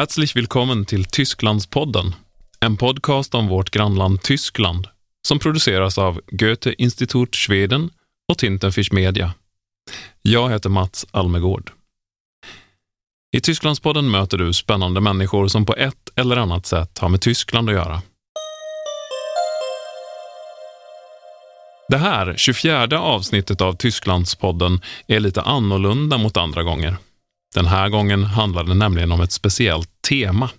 Herzlich willkommen till Tysklandspodden, en podcast om vårt grannland Tyskland som produceras av Goethe Institut Schweden och Tintenfisch Media. Jag heter Mats Almegård. I Tysklandspodden möter du spännande människor som på ett eller annat sätt har med Tyskland att göra. Det här, 24 avsnittet av Tysklandspodden, är lite annorlunda mot andra gånger. Den här gången handlar det nämligen om ett speciellt tema.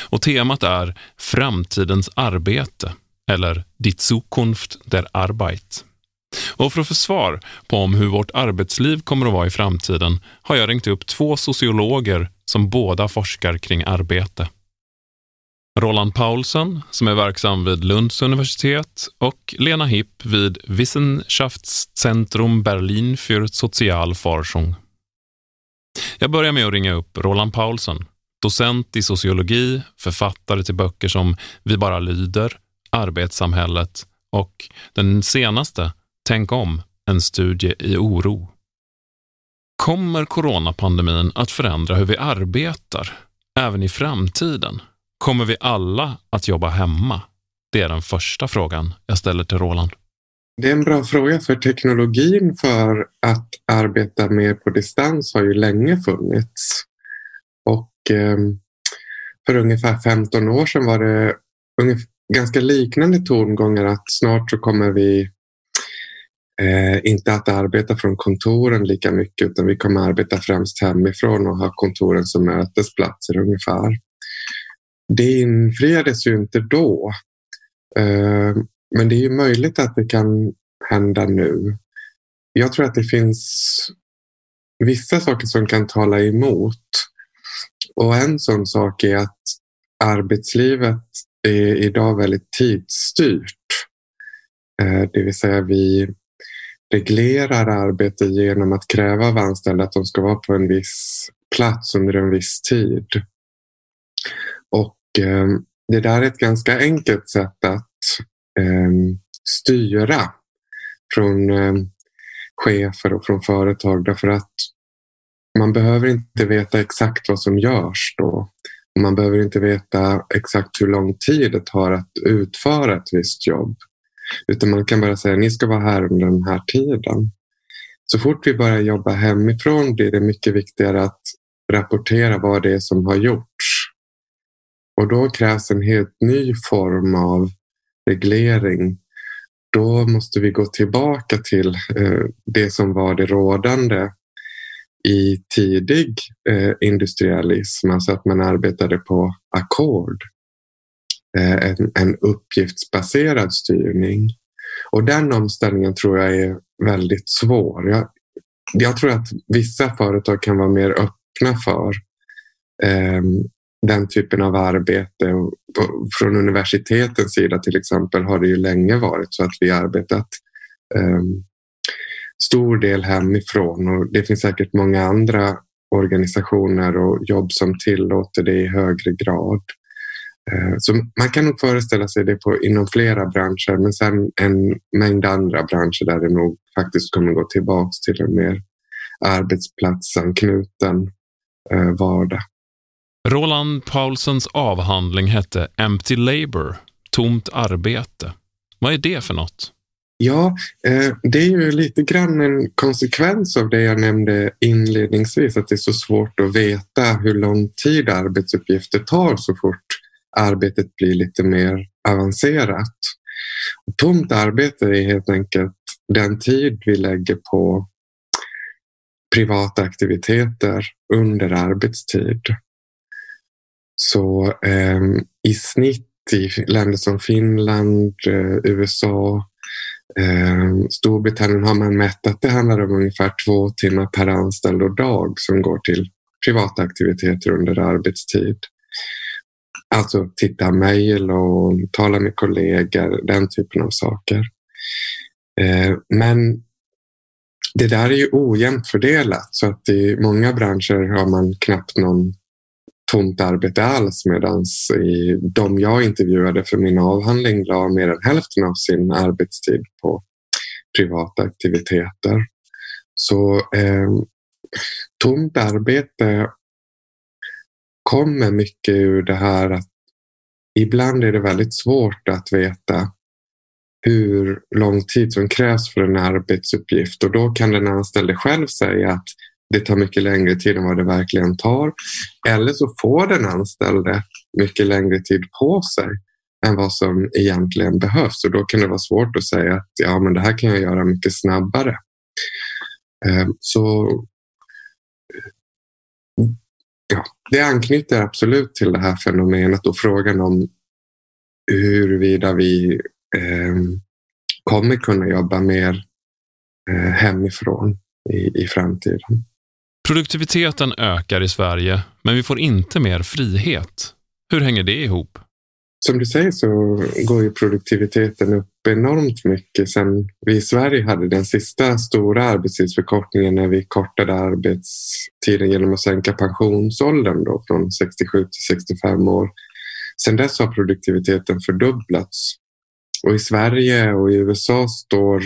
Och temat är Framtidens arbete, eller Die Zukunft der Arbeit. Och för att få svar på om hur vårt arbetsliv kommer att vara i framtiden har jag ringt upp två sociologer som båda forskar kring arbete. Roland Paulsen, som är verksam vid Lunds universitet och Lena Hipp vid Wissenschaftszentrum Berlin für Sozialforschung. Jag börjar med att ringa upp Roland Paulsen, docent i sociologi, författare till böcker som Vi bara lyder, Arbetssamhället och den senaste, Tänk om, en studie i oro. Kommer coronapandemin att förändra hur vi arbetar, även i framtiden? Kommer vi alla att jobba hemma? Det är den första frågan jag ställer till Roland. Det är en bra fråga för teknologin för att arbeta mer på distans har ju länge funnits. Och ehm, för ungefär 15 år sedan var det ganska liknande tongångar att snart så kommer vi eh, inte att arbeta från kontoren lika mycket utan vi kommer arbeta främst hemifrån och ha kontoren som mötesplatser ungefär. Det infriades ju inte då. Ehm, men det är ju möjligt att det kan hända nu. Jag tror att det finns vissa saker som kan tala emot. Och en sån sak är att arbetslivet är idag väldigt tidsstyrt. Eh, det vill säga vi reglerar arbete genom att kräva av anställda att de ska vara på en viss plats under en viss tid. Och eh, det där är ett ganska enkelt sätt att Ehm, styra från eh, chefer och från företag därför att man behöver inte veta exakt vad som görs då. Man behöver inte veta exakt hur lång tid det tar att utföra ett visst jobb. Utan man kan bara säga ni ska vara här under den här tiden. Så fort vi börjar jobba hemifrån blir det mycket viktigare att rapportera vad det är som har gjorts. Och då krävs en helt ny form av reglering, då måste vi gå tillbaka till eh, det som var det rådande i tidig eh, industrialism, alltså att man arbetade på ackord. Eh, en, en uppgiftsbaserad styrning. Och den omställningen tror jag är väldigt svår. Jag, jag tror att vissa företag kan vara mer öppna för ehm, den typen av arbete. Och från universitetens sida till exempel har det ju länge varit så att vi arbetat eh, stor del hemifrån och det finns säkert många andra organisationer och jobb som tillåter det i högre grad. Eh, så man kan nog föreställa sig det på, inom flera branscher men sen en mängd andra branscher där det nog faktiskt kommer gå tillbaks till en mer arbetsplatsanknuten eh, vardag. Roland Paulsens avhandling hette Empty Labour, tomt arbete. Vad är det för något? Ja, eh, det är ju lite grann en konsekvens av det jag nämnde inledningsvis, att det är så svårt att veta hur lång tid arbetsuppgifter tar så fort arbetet blir lite mer avancerat. Tomt arbete är helt enkelt den tid vi lägger på privata aktiviteter under arbetstid. Så eh, i snitt i länder som Finland, eh, USA, eh, Storbritannien har man mätt att det handlar om ungefär två timmar per anställd och dag som går till privata aktiviteter under arbetstid. Alltså titta mejl och tala med kollegor, den typen av saker. Eh, men det där är ju ojämnt fördelat så att i många branscher har man knappt någon tomt arbete alls medan de jag intervjuade för min avhandling la mer än hälften av sin arbetstid på privata aktiviteter. Så eh, tomt arbete kommer mycket ur det här att ibland är det väldigt svårt att veta hur lång tid som krävs för en arbetsuppgift och då kan den anställde själv säga att det tar mycket längre tid än vad det verkligen tar. Eller så får den anställde mycket längre tid på sig än vad som egentligen behövs och då kan det vara svårt att säga att ja, men det här kan jag göra mycket snabbare. Ehm, så ja, det anknyter absolut till det här fenomenet och frågan om huruvida vi eh, kommer kunna jobba mer eh, hemifrån i, i framtiden. Produktiviteten ökar i Sverige, men vi får inte mer frihet. Hur hänger det ihop? Som du säger så går ju produktiviteten upp enormt mycket sen vi i Sverige hade den sista stora arbetstidsförkortningen när vi kortade arbetstiden genom att sänka pensionsåldern då från 67 till 65 år. Sen dess har produktiviteten fördubblats. Och i Sverige och i USA står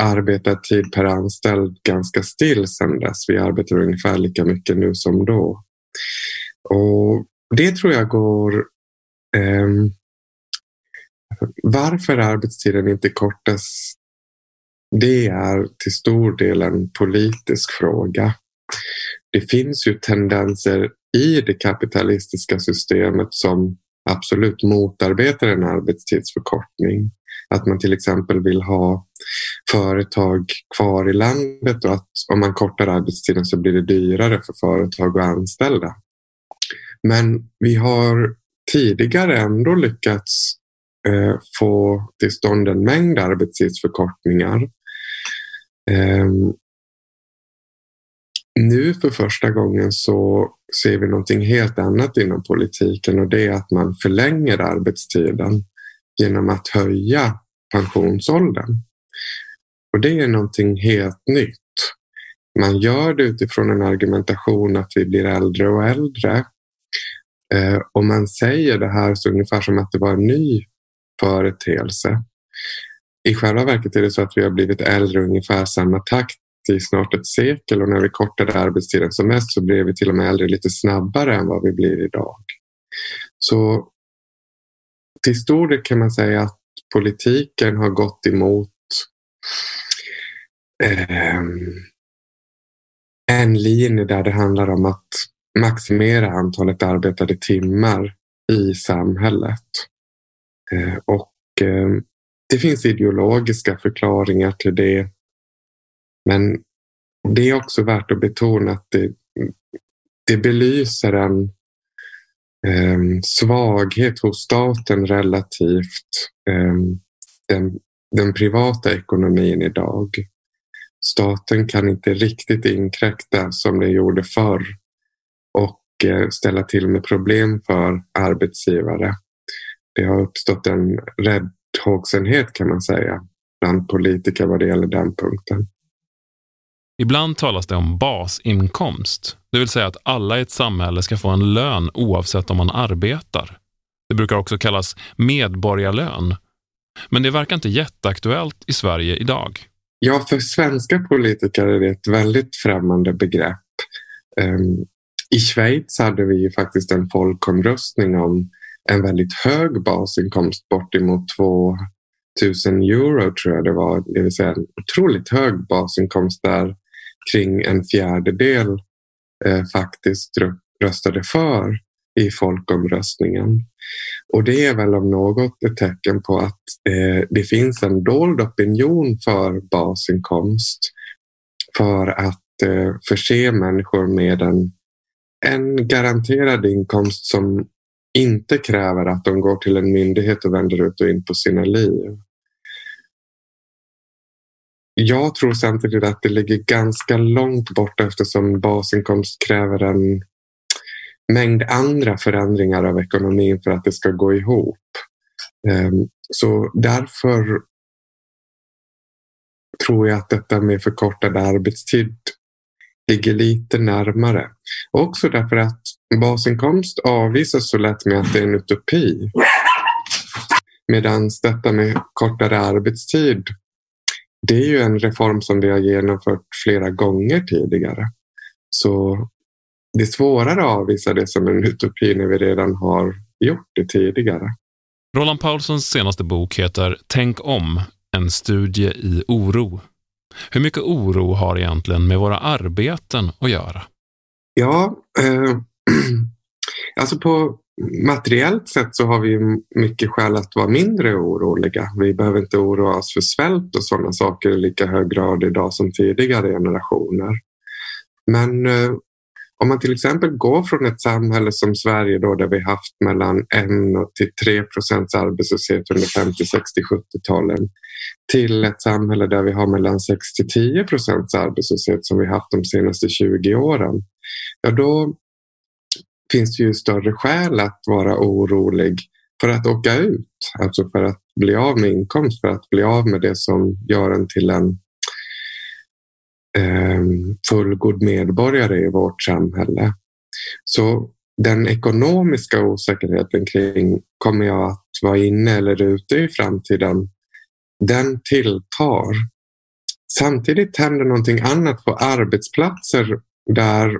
arbetad tid per anställd ganska still sedan dess. Vi arbetar ungefär lika mycket nu som då. Och det tror jag går Eh, varför arbetstiden inte kortas, det är till stor del en politisk fråga. Det finns ju tendenser i det kapitalistiska systemet som absolut motarbetar en arbetstidsförkortning. Att man till exempel vill ha företag kvar i landet och att om man kortar arbetstiden så blir det dyrare för företag att anställa. Men vi har tidigare ändå lyckats eh, få till stånd en mängd arbetstidsförkortningar. Eh, nu för första gången så ser vi någonting helt annat inom politiken och det är att man förlänger arbetstiden genom att höja pensionsåldern. Och det är någonting helt nytt. Man gör det utifrån en argumentation att vi blir äldre och äldre Eh, och man säger det här så ungefär som att det var en ny företeelse. I själva verket är det så att vi har blivit äldre ungefär samma takt i snart ett sekel och när vi kortade arbetstiden som mest så blev vi till och med äldre lite snabbare än vad vi blir idag. Så till stor del kan man säga att politiken har gått emot eh, en linje där det handlar om att maximera antalet arbetade timmar i samhället. Eh, och eh, det finns ideologiska förklaringar till det. Men det är också värt att betona att det, det belyser en eh, svaghet hos staten relativt ehm, den, den privata ekonomin idag. Staten kan inte riktigt inkräkta som den gjorde förr och eh, ställa till med problem för arbetsgivare. Det har uppstått en räddhågsenhet kan man säga bland politiker vad det gäller den punkten. Ibland talas det om basinkomst, det vill säga att alla i ett samhälle ska få en lön oavsett om man arbetar. Det brukar också kallas medborgarlön. Men det verkar inte jätteaktuellt i Sverige idag. Ja, för svenska politiker är det ett väldigt främmande begrepp. Ehm, I Schweiz hade vi ju faktiskt en folkomröstning om en väldigt hög basinkomst, bortemot 2000 euro tror jag det var, det vill säga en otroligt hög basinkomst där kring en fjärdedel eh, faktiskt röstade för i folkomröstningen. Och det är väl om något ett tecken på att eh, det finns en dold opinion för basinkomst för att eh, förse människor med en en garanterad inkomst som inte kräver att de går till en myndighet och vänder ut och in på sina liv. Jag tror samtidigt att det ligger ganska långt bort eftersom basinkomst kräver en mängd andra förändringar av ekonomin för att det ska gå ihop. Ehm, så därför tror jag att detta med förkortad arbetstid ligger lite närmare. Också därför att basinkomst avvisas så lätt med att det är en utopi. Medan detta med kortare arbetstid, det är ju en reform som vi har genomfört flera gånger tidigare. Så det är svårare att avvisa det som en utopi när vi redan har gjort det tidigare. Roland Paulssons senaste bok heter Tänk om, en studie i oro. Hur mycket oro har egentligen med våra arbeten att göra? Ja, eh, alltså på materiellt sett så har vi mycket skäl att vara mindre oroliga. Vi behöver inte oroa oss för svält och sådana saker i lika hög grad idag som tidigare generationer. Men eh, om man till exempel går från ett samhälle som Sverige då där vi haft mellan 1 till 3 procents arbetslöshet under 50, 60, 70-talen till ett samhälle där vi har mellan 6 till 10 procents arbetslöshet som vi haft de senaste 20 åren. Ja, då finns det ju större skäl att vara orolig för att åka ut, alltså för att bli av med inkomst, för att bli av med det som gör en till en Ehm, fullgod medborgare i vårt samhälle. Så den ekonomiska osäkerheten kring kommer jag att vara inne eller ute i framtiden, den tilltar. Samtidigt händer någonting annat på arbetsplatser där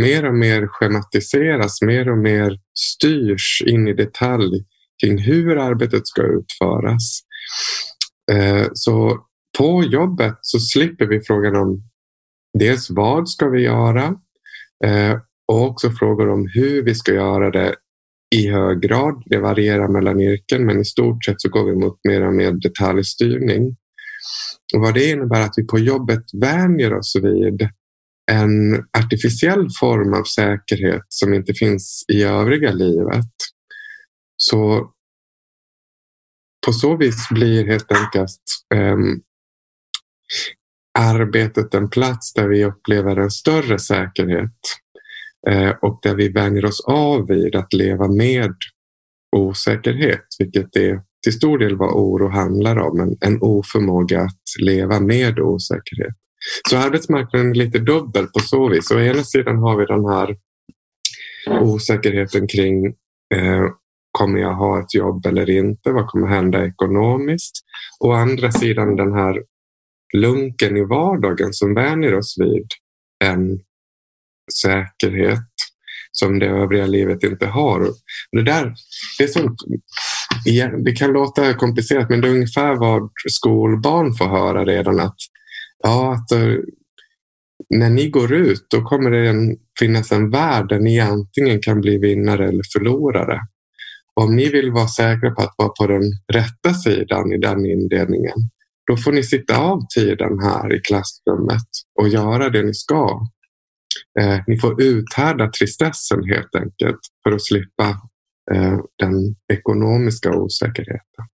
mer och mer schematiseras, mer och mer styrs in i detalj kring hur arbetet ska utföras. Eh, så på jobbet så slipper vi frågan om dels vad ska vi göra eh, och också frågor om hur vi ska göra det i hög grad. Det varierar mellan yrken men i stort sett så går vi mot mer och mer detaljstyrning. Och vad det innebär att vi på jobbet vänjer oss vid en artificiell form av säkerhet som inte finns i övriga livet. Så på så vis blir helt enkelt um, arbetet en plats där vi upplever en större säkerhet eh, och där vi vänjer oss av vid att leva med osäkerhet, vilket är till stor del vad oro handlar om, en, en oförmåga att leva med osäkerhet. Så arbetsmarknaden är lite dubbel på så vis. å ena sidan har vi den här osäkerheten kring eh, kommer jag ha ett jobb eller inte? Vad kommer hända ekonomiskt? Å andra sidan den här lunken i vardagen som vänjer oss vid en säkerhet som det övriga livet inte har. Det, där, det, är sånt, det kan låta komplicerat men det är ungefär vad skolbarn får höra redan att ja, att eh, när ni går ut då kommer det en, finnas en värld där ni antingen kan bli vinnare eller förlorare. Och om ni vill vara säkra på att vara på den rätta sidan i den indelningen, då får ni sitta av tiden här i klassrummet och göra det ni ska. Eh, ni får uthärda tristessen helt enkelt för att slippa eh, den ekonomiska osäkerheten.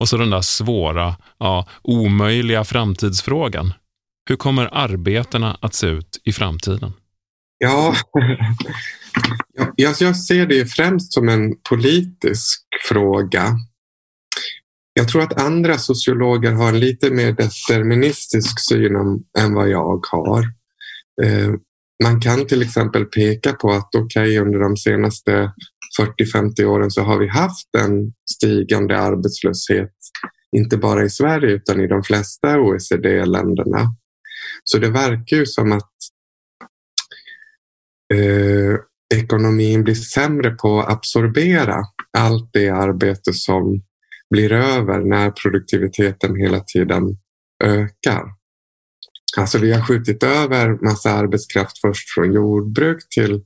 Och så den där svåra, ja, omöjliga framtidsfrågan. Hur kommer arbetena att se ut i framtiden? Ja, jag ser det främst som en politisk fråga. Jag tror att andra sociologer har en lite mer deterministisk syn än vad jag har. Eh, man kan till exempel peka på att okej, okay, under de senaste 40-50 åren så har vi haft en stigande arbetslöshet, inte bara i Sverige utan i de flesta OECD-länderna. Så det verkar ju som att eh, ekonomin blir sämre på att absorbera allt det arbete som blir över när produktiviteten hela tiden ökar. Alltså vi har skjutit över massa arbetskraft först från jordbruk till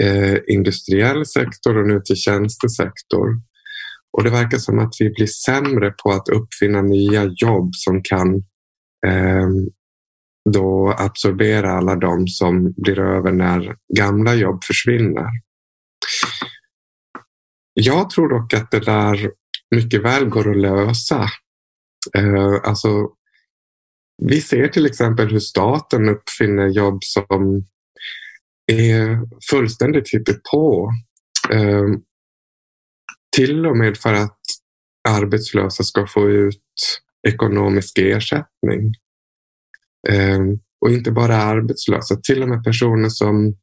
eh, industriell sektor och nu till tjänstesektor. Och det verkar som att vi blir sämre på att uppfinna nya jobb som kan eh, då absorbera alla de som blir över när gamla jobb försvinner. Jag tror dock att det där mycket väl går att lösa. Eh, alltså, vi ser till exempel hur staten uppfinner jobb som är fullständigt hittepå. Eh, till och med för att arbetslösa ska få ut ekonomisk ersättning. Eh, och inte bara arbetslösa, till och med personer som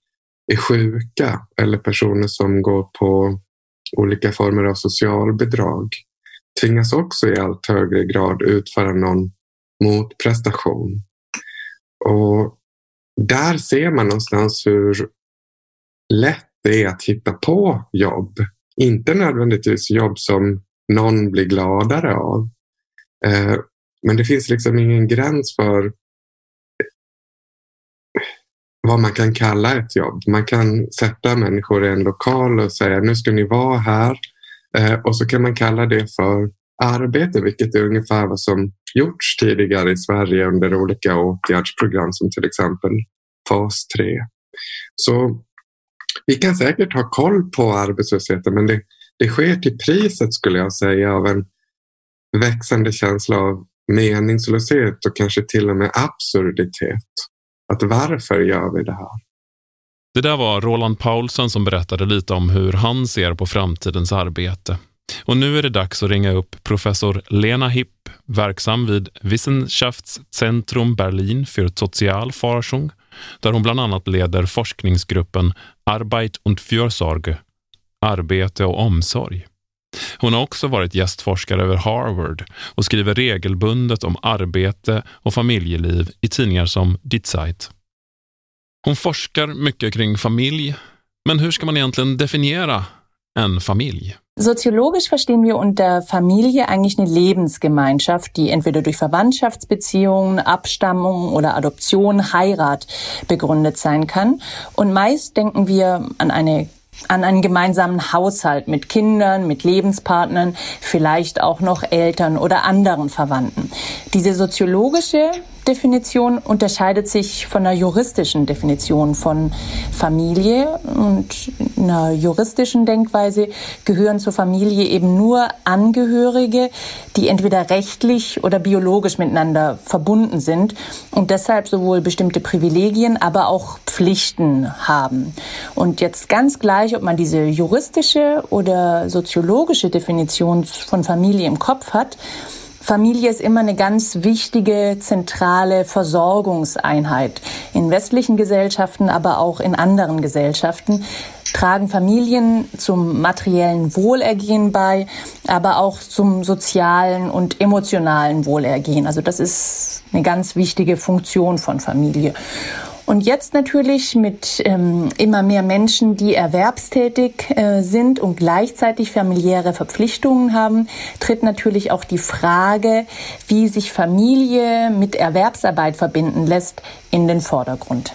är sjuka eller personer som går på olika former av socialbidrag tvingas också i allt högre grad utföra någon motprestation. Och där ser man någonstans hur lätt det är att hitta på jobb. Inte nödvändigtvis jobb som någon blir gladare av. Eh, men det finns liksom ingen gräns för vad man kan kalla ett jobb. Man kan sätta människor i en lokal och säga nu ska ni vara här. Eh, och så kan man kalla det för arbete, vilket är ungefär vad som gjorts tidigare i Sverige under olika åtgärdsprogram som till exempel fas 3. Så vi kan säkert ha koll på arbetslösheten men det, det sker till priset skulle jag säga av en växande känsla av meningslöshet och kanske till och med absurditet. Att varför gör vi det här? Det där var Roland Paulsen som berättade lite om hur han ser på framtidens arbete. Och nu är det dags att ringa upp professor Lena Hipp, verksam vid Wissenschaftszentrum Berlin für Sozialforschung, där hon bland annat leder forskningsgruppen Arbeit und Fürsorge, arbete och omsorg. Hon har också varit gästforskare över Harvard och skriver regelbundet om arbete och familjeliv i tidningar som Die Zeit. Hon forskar mycket kring familj, men hur ska man egentligen definiera en familj? Soziologisch verstehen wir unter Familie eigentlich eine Lebensgemeinschaft, die entweder durch Verwandtschaftsbeziehungen, Abstammung oder Adoption, Heirat begründet sein kann. Und meist denken wir an eine an einen gemeinsamen Haushalt mit Kindern, mit Lebenspartnern, vielleicht auch noch Eltern oder anderen Verwandten. Diese soziologische Definition unterscheidet sich von einer juristischen Definition von Familie. Und in einer juristischen Denkweise gehören zur Familie eben nur Angehörige, die entweder rechtlich oder biologisch miteinander verbunden sind und deshalb sowohl bestimmte Privilegien, aber auch Pflichten haben. Und jetzt ganz gleich, ob man diese juristische oder soziologische Definition von Familie im Kopf hat, Familie ist immer eine ganz wichtige, zentrale Versorgungseinheit. In westlichen Gesellschaften, aber auch in anderen Gesellschaften tragen Familien zum materiellen Wohlergehen bei, aber auch zum sozialen und emotionalen Wohlergehen. Also das ist eine ganz wichtige Funktion von Familie. Und jetzt natürlich mit ähm, immer mehr Menschen, die erwerbstätig äh, sind und gleichzeitig familiäre Verpflichtungen haben, tritt natürlich auch die Frage, wie sich Familie mit Erwerbsarbeit verbinden lässt, in den Vordergrund.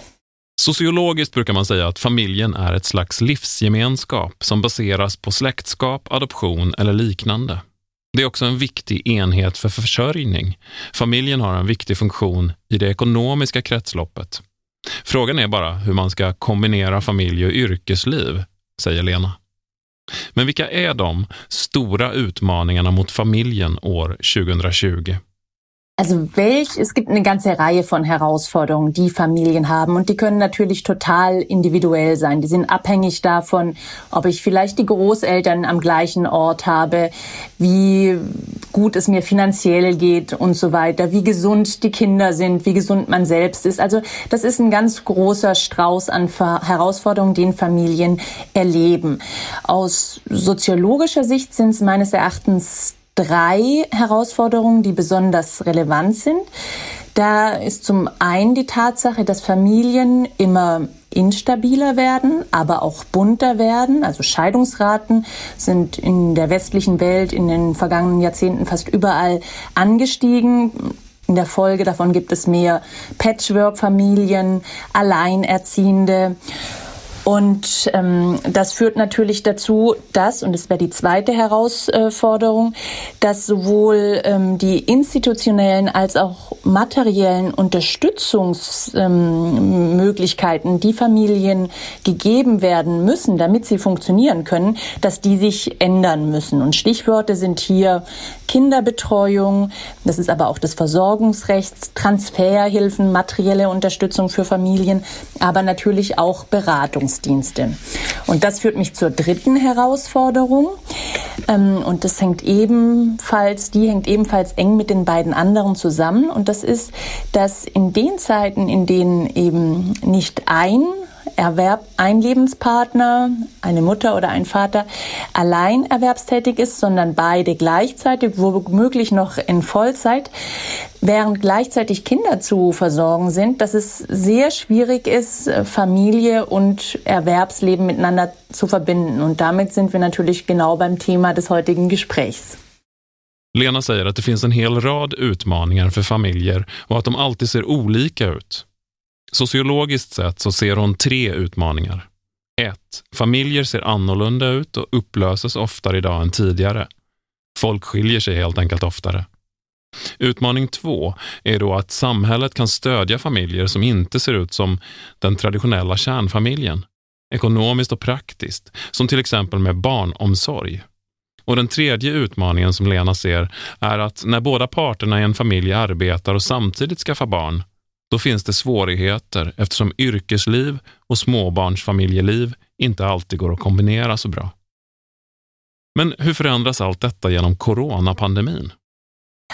Sociologiskt brukar man säga att familjen är ett slags livsgemenskap som baseras på släktskap, adoption eller liknande. Det är också en viktig enhet för försörjning. Familjen har en viktig funktion i det ekonomiska kretsloppet. Frågan är bara hur man ska kombinera familj och yrkesliv, säger Lena. Men vilka är de stora utmaningarna mot familjen år 2020? Also welch, es gibt eine ganze Reihe von Herausforderungen, die Familien haben und die können natürlich total individuell sein. Die sind abhängig davon, ob ich vielleicht die Großeltern am gleichen Ort habe, wie gut es mir finanziell geht und so weiter, wie gesund die Kinder sind, wie gesund man selbst ist. Also das ist ein ganz großer Strauß an Herausforderungen, den Familien erleben. Aus soziologischer Sicht sind es meines Erachtens drei Herausforderungen, die besonders relevant sind. Da ist zum einen die Tatsache, dass Familien immer instabiler werden, aber auch bunter werden. Also Scheidungsraten sind in der westlichen Welt in den vergangenen Jahrzehnten fast überall angestiegen. In der Folge davon gibt es mehr Patchwork-Familien, Alleinerziehende. Und ähm, das führt natürlich dazu, dass, und das wäre die zweite Herausforderung, dass sowohl ähm, die institutionellen als auch materiellen Unterstützungsmöglichkeiten, ähm, die Familien gegeben werden müssen, damit sie funktionieren können, dass die sich ändern müssen. Und Stichworte sind hier Kinderbetreuung, das ist aber auch das Versorgungsrecht, Transferhilfen, materielle Unterstützung für Familien, aber natürlich auch Beratungs Rettungsdienste. Und das führt mich zur dritten Herausforderung. Ähm, und das hängt ebenfalls, die hängt ebenfalls eng mit den beiden anderen zusammen. Und das ist, dass in den Zeiten, in denen eben nicht ein Erwerb ein Lebenspartner, eine Mutter oder ein Vater allein erwerbstätig ist, sondern beide gleichzeitig, womöglich noch in Vollzeit, während gleichzeitig Kinder zu versorgen sind, dass es sehr schwierig ist, Familie und Erwerbsleben miteinander zu verbinden. Und damit sind wir natürlich genau beim Thema des heutigen Gesprächs. Lena säger att det finns en hel rad utmaningar för familjer och att de alltid ser. Sociologiskt sett så ser hon tre utmaningar. 1. Familjer ser annorlunda ut och upplöses oftare idag än tidigare. Folk skiljer sig helt enkelt oftare. Utmaning två är då att samhället kan stödja familjer som inte ser ut som den traditionella kärnfamiljen, ekonomiskt och praktiskt, som till exempel med barnomsorg. Och den tredje utmaningen som Lena ser är att när båda parterna i en familj arbetar och samtidigt skaffar barn, då finns det svårigheter eftersom yrkesliv och småbarnsfamiljeliv inte alltid går att kombinera så bra. Men hur förändras allt detta genom coronapandemin?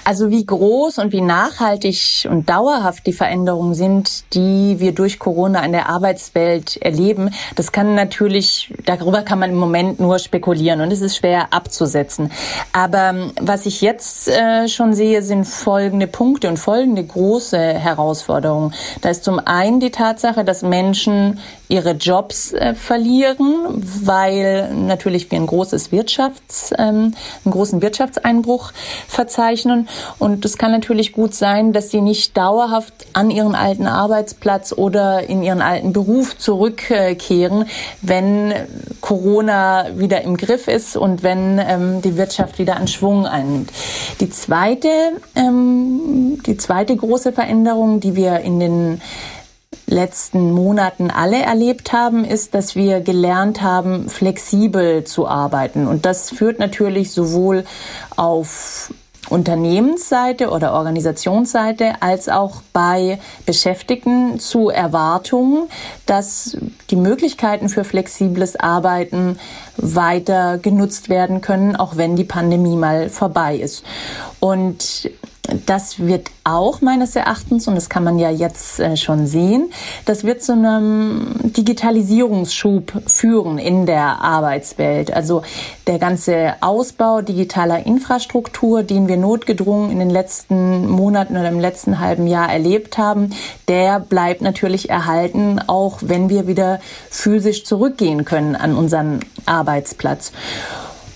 Also wie groß und wie nachhaltig und dauerhaft die Veränderungen sind, die wir durch Corona in der Arbeitswelt erleben, das kann natürlich, darüber kann man im Moment nur spekulieren und es ist schwer abzusetzen. Aber ähm, was ich jetzt äh, schon sehe, sind folgende Punkte und folgende große Herausforderungen. Da ist zum einen die Tatsache, dass Menschen ihre Jobs äh, verlieren, weil natürlich wir ein großes Wirtschafts, ähm, einen großen Wirtschaftseinbruch verzeichnen und es kann natürlich gut sein, dass sie nicht dauerhaft an ihren alten Arbeitsplatz oder in ihren alten Beruf zurückkehren, wenn Corona wieder im Griff ist und wenn ähm, die Wirtschaft wieder an Schwung einnimmt. Die zweite, ähm, die zweite große Veränderung, die wir in den letzten Monaten alle erlebt haben, ist, dass wir gelernt haben, flexibel zu arbeiten. Und das führt natürlich sowohl auf Unternehmensseite oder Organisationsseite als auch bei Beschäftigten zu Erwartungen, dass die Möglichkeiten für flexibles Arbeiten weiter genutzt werden können, auch wenn die Pandemie mal vorbei ist. Und das wird auch meines Erachtens, und das kann man ja jetzt äh, schon sehen, das wird zu einem Digitalisierungsschub führen in der Arbeitswelt. Also der ganze Ausbau digitaler Infrastruktur, den wir notgedrungen in den letzten Monaten oder im letzten halben Jahr erlebt haben, der bleibt natürlich erhalten, auch wenn wir wieder physisch zurückgehen können an unseren Arbeitsplatz.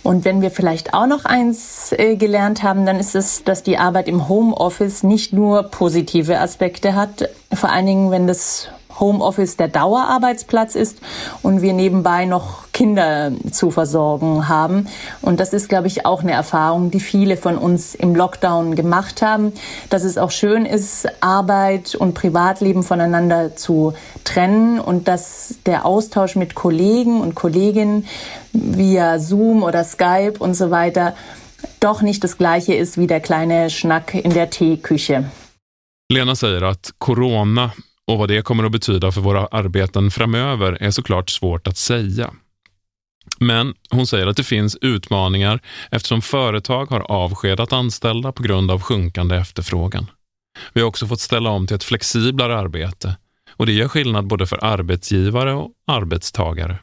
Und wenn wir vielleicht auch noch eins äh, gelernt haben, dann ist es, dass die Arbeit im Homeoffice nicht nur positive Aspekte hat, vor allen Dingen, wenn das Homeoffice der Dauerarbeitsplatz ist und wir nebenbei noch Kinder zu versorgen haben. Und das ist, glaube ich, auch eine Erfahrung, die viele von uns im Lockdown gemacht haben, dass es auch schön ist, Arbeit und Privatleben voneinander zu trennen und dass der Austausch mit Kollegen und Kolleginnen via Zoom oder Skype und so weiter doch nicht das gleiche ist wie der kleine Schnack in der Teeküche. Lena säger att corona Och vad det kommer att betyda för våra arbeten framöver är såklart svårt att säga. Men hon säger att det finns utmaningar eftersom företag har avskedat anställda på grund av sjunkande efterfrågan. Vi har också fått ställa om till ett flexiblare arbete och det gör skillnad både för arbetsgivare och arbetstagare.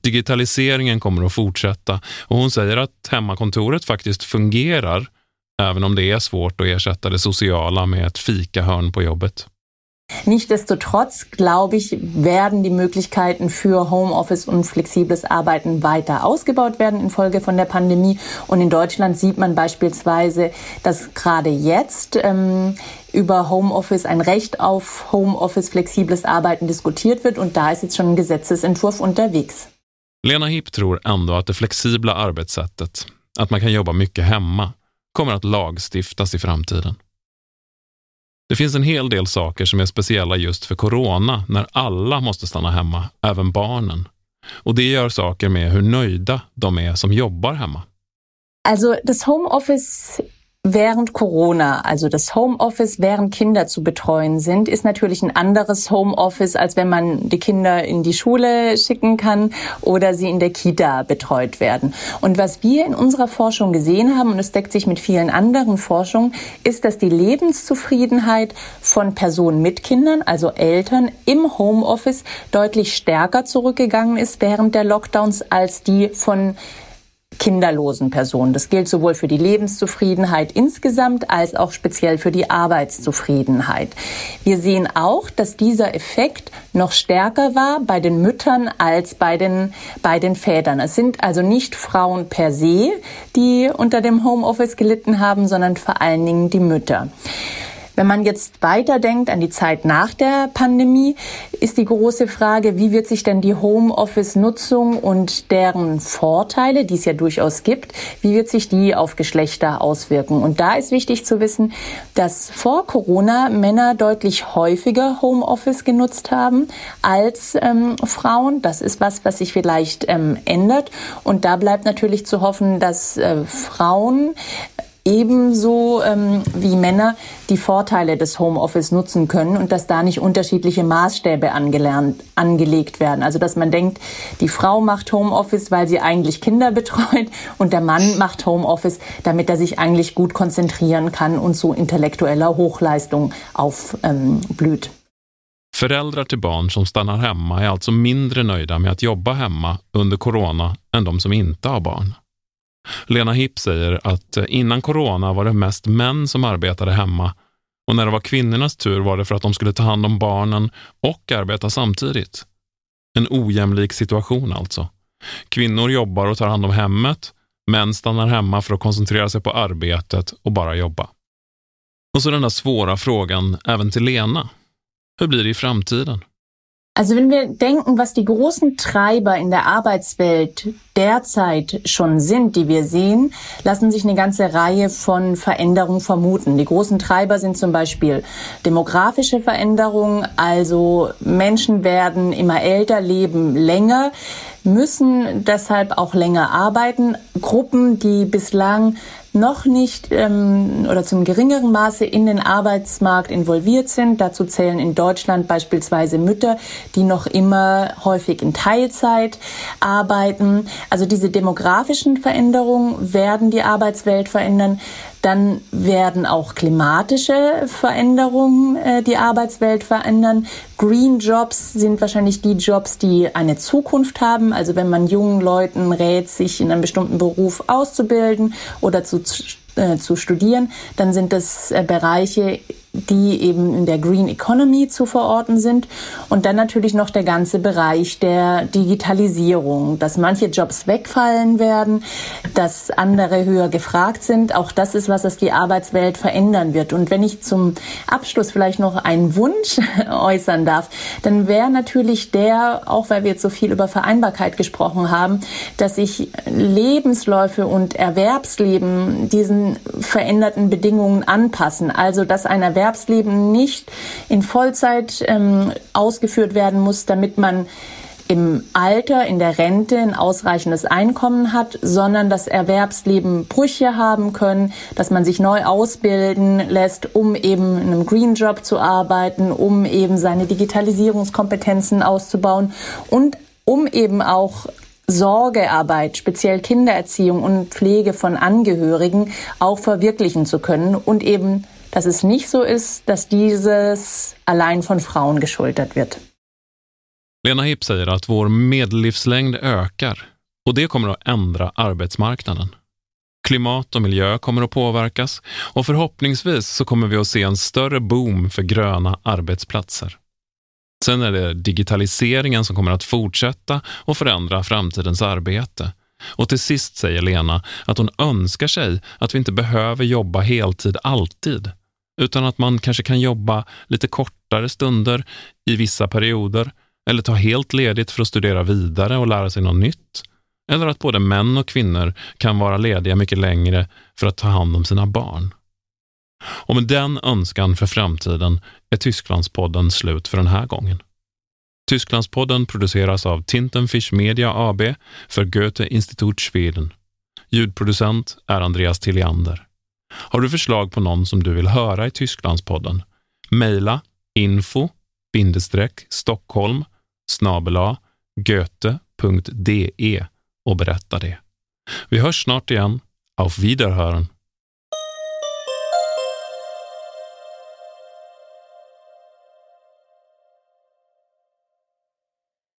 Digitaliseringen kommer att fortsätta och hon säger att hemmakontoret faktiskt fungerar även om det är svårt att ersätta det sociala med ett fikahörn på jobbet. Nichtsdestotrotz, glaube ich, werden die Möglichkeiten für Homeoffice und flexibles Arbeiten weiter ausgebaut werden infolge von der Pandemie. Und in Deutschland sieht man beispielsweise, dass gerade jetzt ähm, über Homeoffice, ein Recht auf Homeoffice, flexibles Arbeiten diskutiert wird. Und da ist jetzt schon ein Gesetzesentwurf unterwegs. Lena Hipp tror ändå att det flexibla arbetssättet, att man kan jobba mycket hemma, kommer att lagstiftas i framtiden. Det finns en hel del saker som är speciella just för corona, när alla måste stanna hemma, även barnen. Och det gör saker med hur nöjda de är som jobbar hemma. Alltså, also das Homeoffice während Corona, also das Homeoffice, während Kinder zu betreuen sind, ist natürlich ein anderes Homeoffice, als wenn man die Kinder in die Schule schicken kann oder sie in der Kita betreut werden. Und was wir in unserer Forschung gesehen haben, und es deckt sich mit vielen anderen Forschungen, ist, dass die Lebenszufriedenheit von Personen mit Kindern, also Eltern, im Homeoffice deutlich stärker zurückgegangen ist während der Lockdowns als die von kinderlosen Personen. Das gilt sowohl für die Lebenszufriedenheit insgesamt als auch speziell für die Arbeitszufriedenheit. Wir sehen auch, dass dieser Effekt noch stärker war bei den Müttern als bei den, bei den Vätern. Es sind also nicht Frauen per se, die unter dem Homeoffice gelitten haben, sondern vor allen Dingen die Mütter. Wenn man jetzt weiterdenkt an die Zeit nach der Pandemie, ist die große Frage, wie wird sich denn die Homeoffice-Nutzung und deren Vorteile, die es ja durchaus gibt, wie wird sich die auf Geschlechter auswirken? Und da ist wichtig zu wissen, dass vor Corona Männer deutlich häufiger Homeoffice genutzt haben als ähm, Frauen. Das ist was, was sich vielleicht ähm, ändert. Und da bleibt natürlich zu hoffen, dass äh, Frauen ebenso ähm, wie Männer die Vorteile des Homeoffice nutzen können und dass da nicht unterschiedliche Maßstäbe angelernt, angelegt werden. Also dass man denkt, die Frau macht Homeoffice, weil sie eigentlich Kinder betreut und der Mann macht Homeoffice, damit er sich eigentlich gut konzentrieren kann und zu intellektueller Hochleistung aufblüht. Ähm, Föräldrar till barn som stannar hemma är alltså mindre nöjda med att jobba hemma under corona än de som inte har barn. Lena Hipp säger att eh, innan corona var det mest män som arbetade hemma och när det var kvinnornas tur var det för att de skulle ta hand om barnen och arbeta samtidigt. En ojämlik situation alltså. Kvinnor jobbar och tar hand om hemmet, män stannar hemma för att koncentrera sig på arbetet och bara jobba. Och så den där svåra frågan även till Lena. Hur blir det i framtiden? Also wenn wir denken, was die großen Treiber in der Arbeitswelt derzeit schon sind, die wir sehen, lassen sich eine ganze Reihe von Veränderungen vermuten. Die großen Treiber sind zum Beispiel demografische Veränderungen, also Menschen werden immer älter, leben länger, müssen deshalb auch länger arbeiten. Gruppen, die bislang noch nicht ähm, oder zum geringeren Maße in den Arbeitsmarkt involviert sind. Dazu zählen in Deutschland beispielsweise Mütter, die noch immer häufig in Teilzeit arbeiten. Also diese demografischen Veränderungen werden die Arbeitswelt verändern. Dann werden auch klimatische Veränderungen äh, die Arbeitswelt verändern. Green Jobs sind wahrscheinlich die Jobs, die eine Zukunft haben. Also wenn man jungen Leuten rät, sich in einem bestimmten Beruf auszubilden oder zu, äh, zu studieren, dann sind das äh, Bereiche, die eben in der Green Economy zu verorten sind. Und dann natürlich noch der ganze Bereich der Digitalisierung, dass manche Jobs wegfallen werden, dass andere höher gefragt sind. Auch das ist was, das die Arbeitswelt verändern wird. Und wenn ich zum Abschluss vielleicht noch einen Wunsch äußern darf, dann wäre natürlich der, auch weil wir jetzt so viel über Vereinbarkeit gesprochen haben, dass sich Lebensläufe und Erwerbsleben diesen veränderten Bedingungen anpassen. Also dass ein Erwerb Erwerbsleben nicht in Vollzeit ähm, ausgeführt werden muss, damit man im Alter, in der Rente ein ausreichendes Einkommen hat, sondern das Erwerbsleben Brüche haben können, dass man sich neu ausbilden lässt, um eben in einem Green Job zu arbeiten, um eben seine Digitalisierungskompetenzen auszubauen und um eben auch Sorgearbeit, speziell Kindererziehung und Pflege von Angehörigen auch verwirklichen zu können und eben dass es nicht so ist, dass dieses allein von Frauen geschultert wird. Lena Hipp säger att vår medellivslängd ökar och det kommer att ändra arbetsmarknaden. Klimat och miljö kommer att påverkas och förhoppningsvis så kommer vi att se en större boom för gröna arbetsplatser. Sen är det digitaliseringen som kommer att fortsätta och förändra framtidens arbete och till sist säger Lena att hon önskar sig att vi inte behöver jobba heltid alltid, utan att man kanske kan jobba lite kortare stunder i vissa perioder eller ta helt ledigt för att studera vidare och lära sig något nytt. Eller att både män och kvinnor kan vara lediga mycket längre för att ta hand om sina barn. Och med den önskan för framtiden är Tysklandspodden slut för den här gången. Tysklandspodden produceras av Tintenfisch Media AB för Goethe Institut Schweden. Ljudproducent är Andreas Tilliander. Har du förslag på någon som du vill höra i Tysklandspodden? Mejla info Stockholm snabela goethe.de och berätta det. Vi hörs snart igen. Auf Wiederhören!